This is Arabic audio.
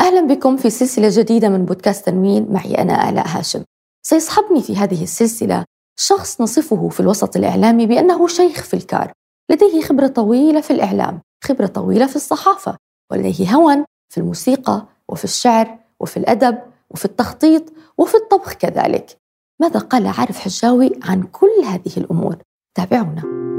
أهلا بكم في سلسلة جديدة من بودكاست تنوين. معي أنا آلاء هاشم. سيصحبني في هذه السلسلة شخص نصفه في الوسط الإعلامي بأنه شيخ في الكار. لديه خبرة طويلة في الإعلام خبرة طويلة في الصحافة ولديه هوى في الموسيقى وفي الشعر وفي الأدب وفي التخطيط وفي الطبخ كذلك. ماذا قال عارف حجاوي عن كل هذه الأمور؟ تابعونا.